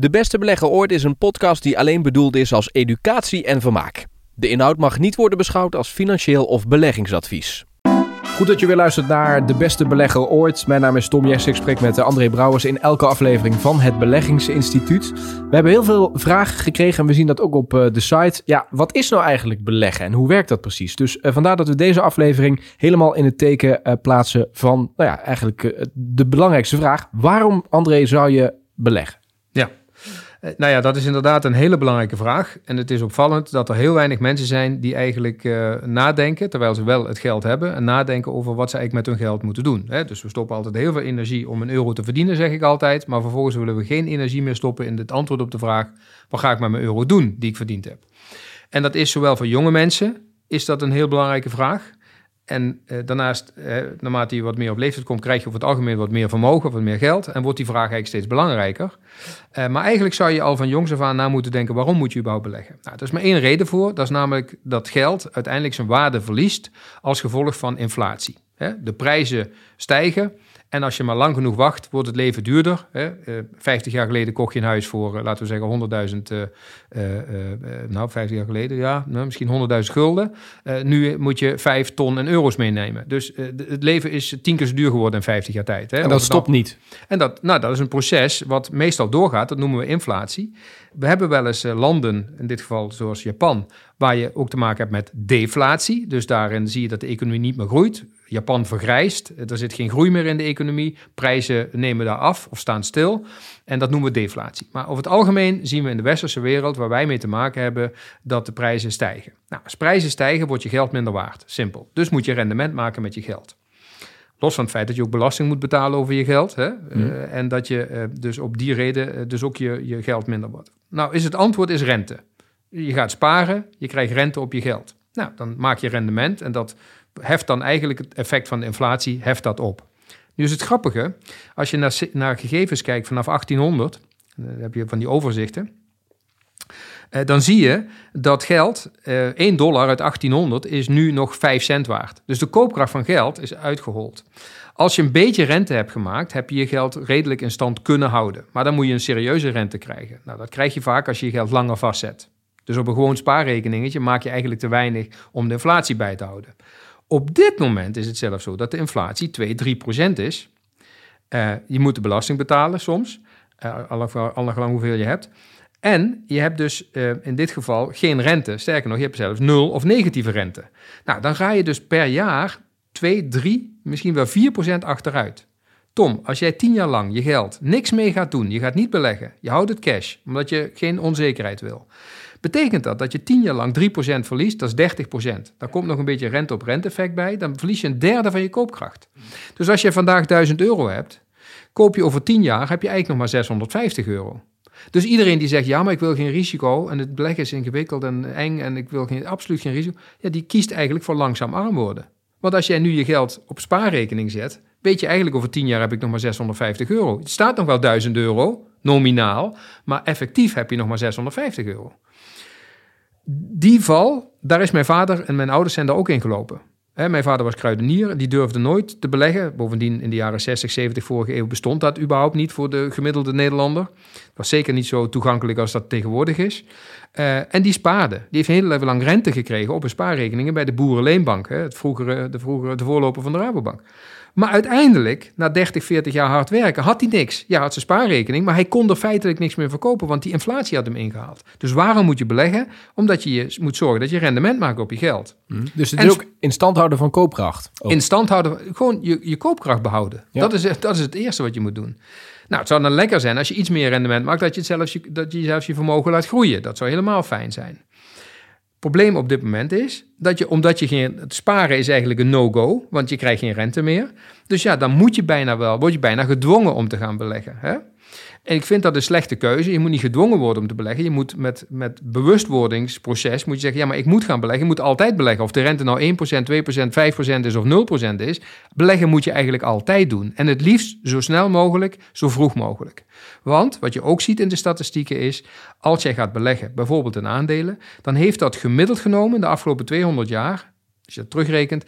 De Beste Belegger Ooit is een podcast die alleen bedoeld is als educatie en vermaak. De inhoud mag niet worden beschouwd als financieel of beleggingsadvies. Goed dat je weer luistert naar De Beste Belegger Ooit. Mijn naam is Tom Jess. Ik spreek met André Brouwers in elke aflevering van het Beleggingsinstituut. We hebben heel veel vragen gekregen en we zien dat ook op eh, de site. Ja, wat is nou eigenlijk beleggen en hoe werkt dat precies? Dus uh, vandaar dat we deze aflevering helemaal in het teken plaatsen van, nou ja, eigenlijk de belangrijkste vraag. Waarom, André, zou je beleggen? Uh, nou ja, dat is inderdaad een hele belangrijke vraag. En het is opvallend dat er heel weinig mensen zijn die eigenlijk uh, nadenken, terwijl ze wel het geld hebben, en nadenken over wat ze eigenlijk met hun geld moeten doen. Hè? Dus we stoppen altijd heel veel energie om een euro te verdienen, zeg ik altijd. Maar vervolgens willen we geen energie meer stoppen in het antwoord op de vraag: wat ga ik met mijn euro doen die ik verdiend heb? En dat is zowel voor jonge mensen, is dat een heel belangrijke vraag. En uh, daarnaast, uh, naarmate je wat meer op leeftijd komt, krijg je over het algemeen wat meer vermogen, wat meer geld. En wordt die vraag eigenlijk steeds belangrijker. Uh, maar eigenlijk zou je al van jongs af aan na moeten denken, waarom moet je überhaupt beleggen? Nou, er is maar één reden voor. Dat is namelijk dat geld uiteindelijk zijn waarde verliest als gevolg van inflatie. De prijzen stijgen. En als je maar lang genoeg wacht, wordt het leven duurder. Hè? Uh, 50 jaar geleden kocht je een huis voor, uh, laten we zeggen, 100.000, uh, nou 50 jaar geleden, ja, nou, misschien 100.000 gulden. nu moet je 5 ton en euro's meenemen. Dus het leven is tien keer zo duur geworden in 50 jaar tijd. Hè? En dat stopt niet. En dat, nou, dat is een proces wat meestal doorgaat, dat noemen we inflatie. We hebben wel eens landen, in dit geval zoals Japan, waar je ook te maken hebt met deflatie. Dus daarin zie je dat de economie niet meer groeit. Japan vergrijst, er zit geen groei meer in de economie, prijzen nemen daar af of staan stil en dat noemen we deflatie. Maar over het algemeen zien we in de westerse wereld, waar wij mee te maken hebben, dat de prijzen stijgen. Nou, als prijzen stijgen, wordt je geld minder waard. Simpel. Dus moet je rendement maken met je geld. Los van het feit dat je ook belasting moet betalen over je geld. Hè? Mm. Uh, en dat je uh, dus op die reden uh, dus ook je, je geld minder wordt. Nou, is het antwoord is rente. Je gaat sparen, je krijgt rente op je geld. Nou, dan maak je rendement en dat heft dan eigenlijk het effect van de inflatie, heft dat op. Nu is het grappige, als je naar, naar gegevens kijkt vanaf 1800, dan heb je van die overzichten, eh, dan zie je dat geld, eh, 1 dollar uit 1800 is nu nog 5 cent waard. Dus de koopkracht van geld is uitgehold. Als je een beetje rente hebt gemaakt, heb je je geld redelijk in stand kunnen houden. Maar dan moet je een serieuze rente krijgen. Nou, dat krijg je vaak als je je geld langer vastzet. Dus op een gewoon spaarrekeningetje maak je eigenlijk te weinig om de inflatie bij te houden. Op dit moment is het zelfs zo dat de inflatie 2, 3 procent is. Uh, je moet de belasting betalen soms, uh, allang hoeveel je hebt. En je hebt dus uh, in dit geval geen rente. Sterker nog, je hebt zelfs nul of negatieve rente. Nou, dan ga je dus per jaar 2, 3, misschien wel 4 procent achteruit. Tom, als jij 10 jaar lang je geld niks mee gaat doen, je gaat niet beleggen, je houdt het cash, omdat je geen onzekerheid wil Betekent dat dat je 10 jaar lang 3% verliest, dat is 30%. Daar komt nog een beetje rente op rente effect bij, dan verlies je een derde van je koopkracht. Dus als je vandaag 1000 euro hebt, koop je over 10 jaar, heb je eigenlijk nog maar 650 euro. Dus iedereen die zegt, ja, maar ik wil geen risico en het beleggen is ingewikkeld en eng en ik wil geen, absoluut geen risico, ja, die kiest eigenlijk voor langzaam arm worden. Want als jij nu je geld op spaarrekening zet, weet je eigenlijk over 10 jaar heb ik nog maar 650 euro. Het staat nog wel 1000 euro, nominaal, maar effectief heb je nog maar 650 euro die val, daar is mijn vader en mijn ouders zijn daar ook in gelopen. Mijn vader was kruidenier, die durfde nooit te beleggen. Bovendien, in de jaren 60, 70 vorige eeuw bestond dat überhaupt niet voor de gemiddelde Nederlander. Het was zeker niet zo toegankelijk als dat tegenwoordig is. Uh, en die spaarde. Die heeft heel even lang rente gekregen op een spaarrekeningen bij de Boerenleenbank. Het vroegere, de, vroegere, de voorloper van de Rabobank. Maar uiteindelijk, na 30, 40 jaar hard werken, had hij niks. Ja, had zijn spaarrekening, maar hij kon er feitelijk niks meer verkopen, want die inflatie had hem ingehaald. Dus waarom moet je beleggen? Omdat je, je moet zorgen dat je rendement maakt op je geld. Mm. Dus het is ook in stand houden van koopkracht? Ook. In stand houden, gewoon je, je koopkracht behouden. Ja. Dat, is, dat is het eerste wat je moet doen. Nou, het zou dan lekker zijn als je iets meer rendement maakt, dat je, zelfs je, dat je zelfs je vermogen laat groeien. Dat zou helemaal fijn zijn probleem op dit moment is dat je, omdat je geen, het sparen is eigenlijk een no-go, want je krijgt geen rente meer. Dus ja, dan moet je bijna wel, word je bijna gedwongen om te gaan beleggen. Hè? En ik vind dat een slechte keuze. Je moet niet gedwongen worden om te beleggen. Je moet met, met bewustwordingsproces moet je zeggen, ja, maar ik moet gaan beleggen. Je moet altijd beleggen. Of de rente nou 1%, 2%, 5% is of 0% is. Beleggen moet je eigenlijk altijd doen. En het liefst zo snel mogelijk, zo vroeg mogelijk. Want wat je ook ziet in de statistieken is, als jij gaat beleggen, bijvoorbeeld in aandelen, dan heeft dat gemiddeld genomen de afgelopen 200 jaar, als je dat terugrekent,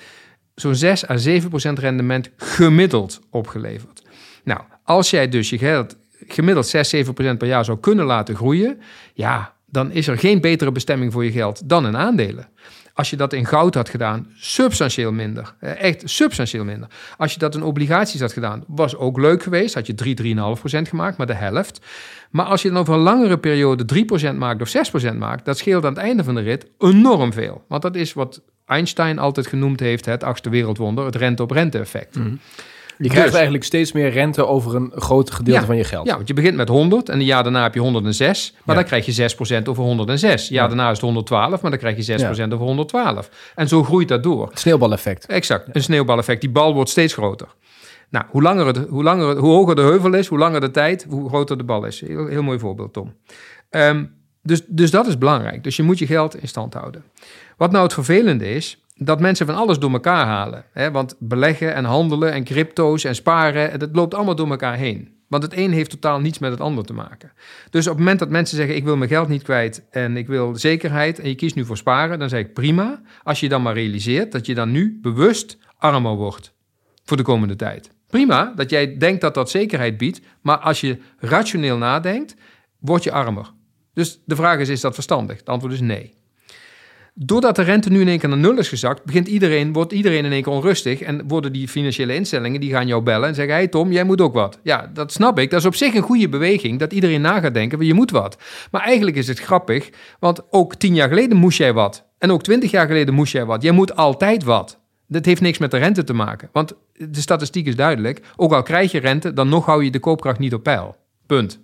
zo'n 6 à 7% rendement gemiddeld opgeleverd. Nou, als jij dus je geld gemiddeld 6, 7 procent per jaar zou kunnen laten groeien, ja, dan is er geen betere bestemming voor je geld dan in aandelen. Als je dat in goud had gedaan, substantieel minder. Eh, echt substantieel minder. Als je dat in obligaties had gedaan, was ook leuk geweest. Had je 3, 3,5% gemaakt, maar de helft. Maar als je dan over een langere periode 3% maakt of 6% maakt, dat scheelt aan het einde van de rit enorm veel. Want dat is wat Einstein altijd genoemd heeft het achtste wereldwonder, het rente-op-rente effect. Mhm. Je krijgt dus- eigenlijk steeds meer rente over een groot gedeelte van je geld. Ja, want je begint met 100 en een jaar daarna heb je 106. Maar dan krijg je 6% over 106. Ja, daarna is het 112, maar dan krijg je 6% over 112. En zo groeit dat door. Het sneeuwbaleffect. Exact, een sneeuwbaleffect. Die bal wordt steeds groter. Nou, hoe, langer het, hoe, langer het, hoe hoger de heuvel is, hoe langer de tijd, hoe groter de bal is. Heel, heel mooi voorbeeld, Tom. Um, dus, dus dat is belangrijk. Dus je moet je geld in stand houden. Wat nou het vervelende is, dat mensen van alles door elkaar halen. Hè? Want beleggen en handelen en crypto's en sparen, dat loopt allemaal door elkaar heen. Want het een heeft totaal niets met het ander te maken. Dus op het moment dat mensen zeggen: Ik wil mijn geld niet kwijt en ik wil zekerheid. en je kiest nu voor sparen, dan zeg ik prima. Als je dan maar realiseert dat je dan nu bewust armer wordt voor de komende tijd. Prima dat jij denkt dat dat zekerheid biedt, maar als je rationeel nadenkt, word je armer. Dus de vraag is: is dat verstandig? Het antwoord is nee. Doordat de rente nu in één keer naar nul is gezakt, begint iedereen, wordt iedereen in één keer onrustig. En worden die financiële instellingen, die gaan jou bellen en zeggen... hey Tom, jij moet ook wat. Ja, dat snap ik. Dat is op zich een goede beweging, dat iedereen na gaat denken... je moet wat. Maar eigenlijk is het grappig, want ook tien jaar geleden moest jij wat. En ook twintig jaar geleden moest jij wat. Jij moet altijd wat. Dat heeft niks met de rente te maken. Want de statistiek is duidelijk. Ook al krijg je rente, dan nog hou je de koopkracht niet op peil. Punt.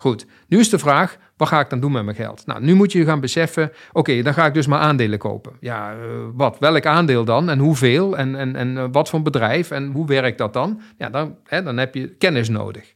Goed, nu is de vraag, wat ga ik dan doen met mijn geld? Nou, nu moet je gaan beseffen, oké, dan ga ik dus maar aandelen kopen. Ja, uh, wat? Welk aandeel dan? En hoeveel? En, en, en uh, wat voor bedrijf? En hoe werkt dat dan? Ja, dan, hè, dan heb je kennis nodig.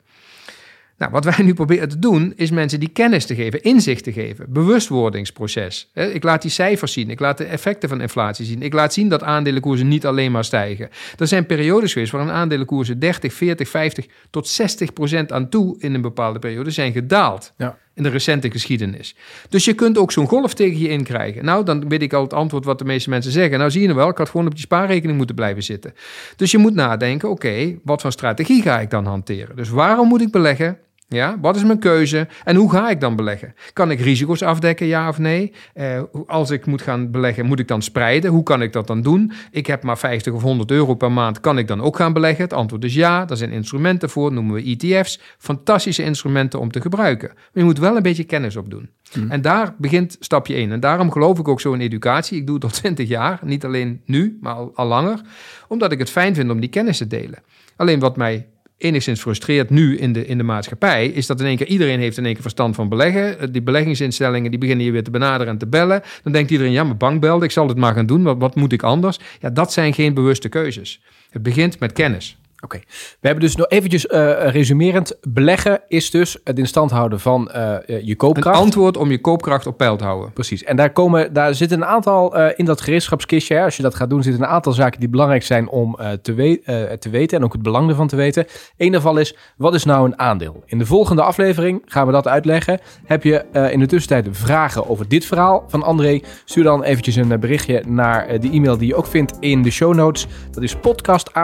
Nou, wat wij nu proberen te doen, is mensen die kennis te geven, inzicht te geven, bewustwordingsproces. Ik laat die cijfers zien, ik laat de effecten van inflatie zien, ik laat zien dat aandelenkoersen niet alleen maar stijgen. Er zijn periodes geweest waarin aandelenkoersen 30, 40, 50 tot 60 procent aan toe in een bepaalde periode zijn gedaald. Ja. In de recente geschiedenis. Dus je kunt ook zo'n golf tegen je in krijgen. Nou, dan weet ik al het antwoord wat de meeste mensen zeggen. Nou, zie je nou wel, ik had gewoon op die spaarrekening moeten blijven zitten. Dus je moet nadenken, oké, wat voor strategie ga ik dan hanteren? Dus waarom moet ik beleggen? Ja, wat is mijn keuze en hoe ga ik dan beleggen? Kan ik risico's afdekken, ja of nee? Uh, als ik moet gaan beleggen, moet ik dan spreiden? Hoe kan ik dat dan doen? Ik heb maar 50 of 100 euro per maand, kan ik dan ook gaan beleggen? Het antwoord is ja, daar zijn instrumenten voor, noemen we ETF's. Fantastische instrumenten om te gebruiken. Maar je moet wel een beetje kennis opdoen. Hmm. En daar begint stapje 1. En daarom geloof ik ook zo in educatie. Ik doe het al 20 jaar, niet alleen nu, maar al, al langer. Omdat ik het fijn vind om die kennis te delen. Alleen wat mij enigszins frustreert nu in de, in de maatschappij, is dat in één keer iedereen heeft in één keer verstand van beleggen. Eh, die beleggingsinstellingen die beginnen je weer te benaderen en te bellen. Dan denkt iedereen, ja, maar bank belde, ik zal het maar gaan doen. Wat, wat moet ik anders? Ja, dat zijn geen bewuste keuzes. Het begint met kennis. Oké, we hebben dus nog eventjes uh, resumerend. Beleggen is dus het in stand houden van uh, je koopkracht. Een antwoord om je koopkracht op peil te houden. Precies. En daar, komen, daar zitten een aantal uh, in dat gereedschapskistje. Als je dat gaat doen, zitten een aantal zaken die belangrijk zijn om te, we te weten. En ook het belang ervan te weten. Eén daarvan is, wat is nou een aandeel? In de volgende aflevering gaan we dat uitleggen. Heb je in de tussentijd vragen over dit verhaal van André? Stuur dan eventjes een berichtje naar de e-mail die je ook vindt in de show notes. Dat is podcast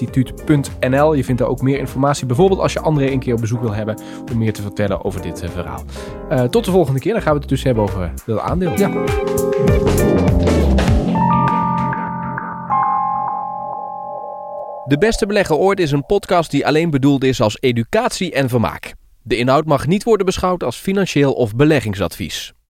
instituut.nl. Je vindt daar ook meer informatie. Bijvoorbeeld als je André een keer op bezoek wil hebben om meer te vertellen over dit uh, verhaal. Uh, tot de volgende keer. Dan gaan we het dus hebben over dat aandeel. Ja. De Beste Belegger Ooit is een podcast die alleen bedoeld is als educatie en vermaak. De inhoud mag niet worden beschouwd als financieel of beleggingsadvies.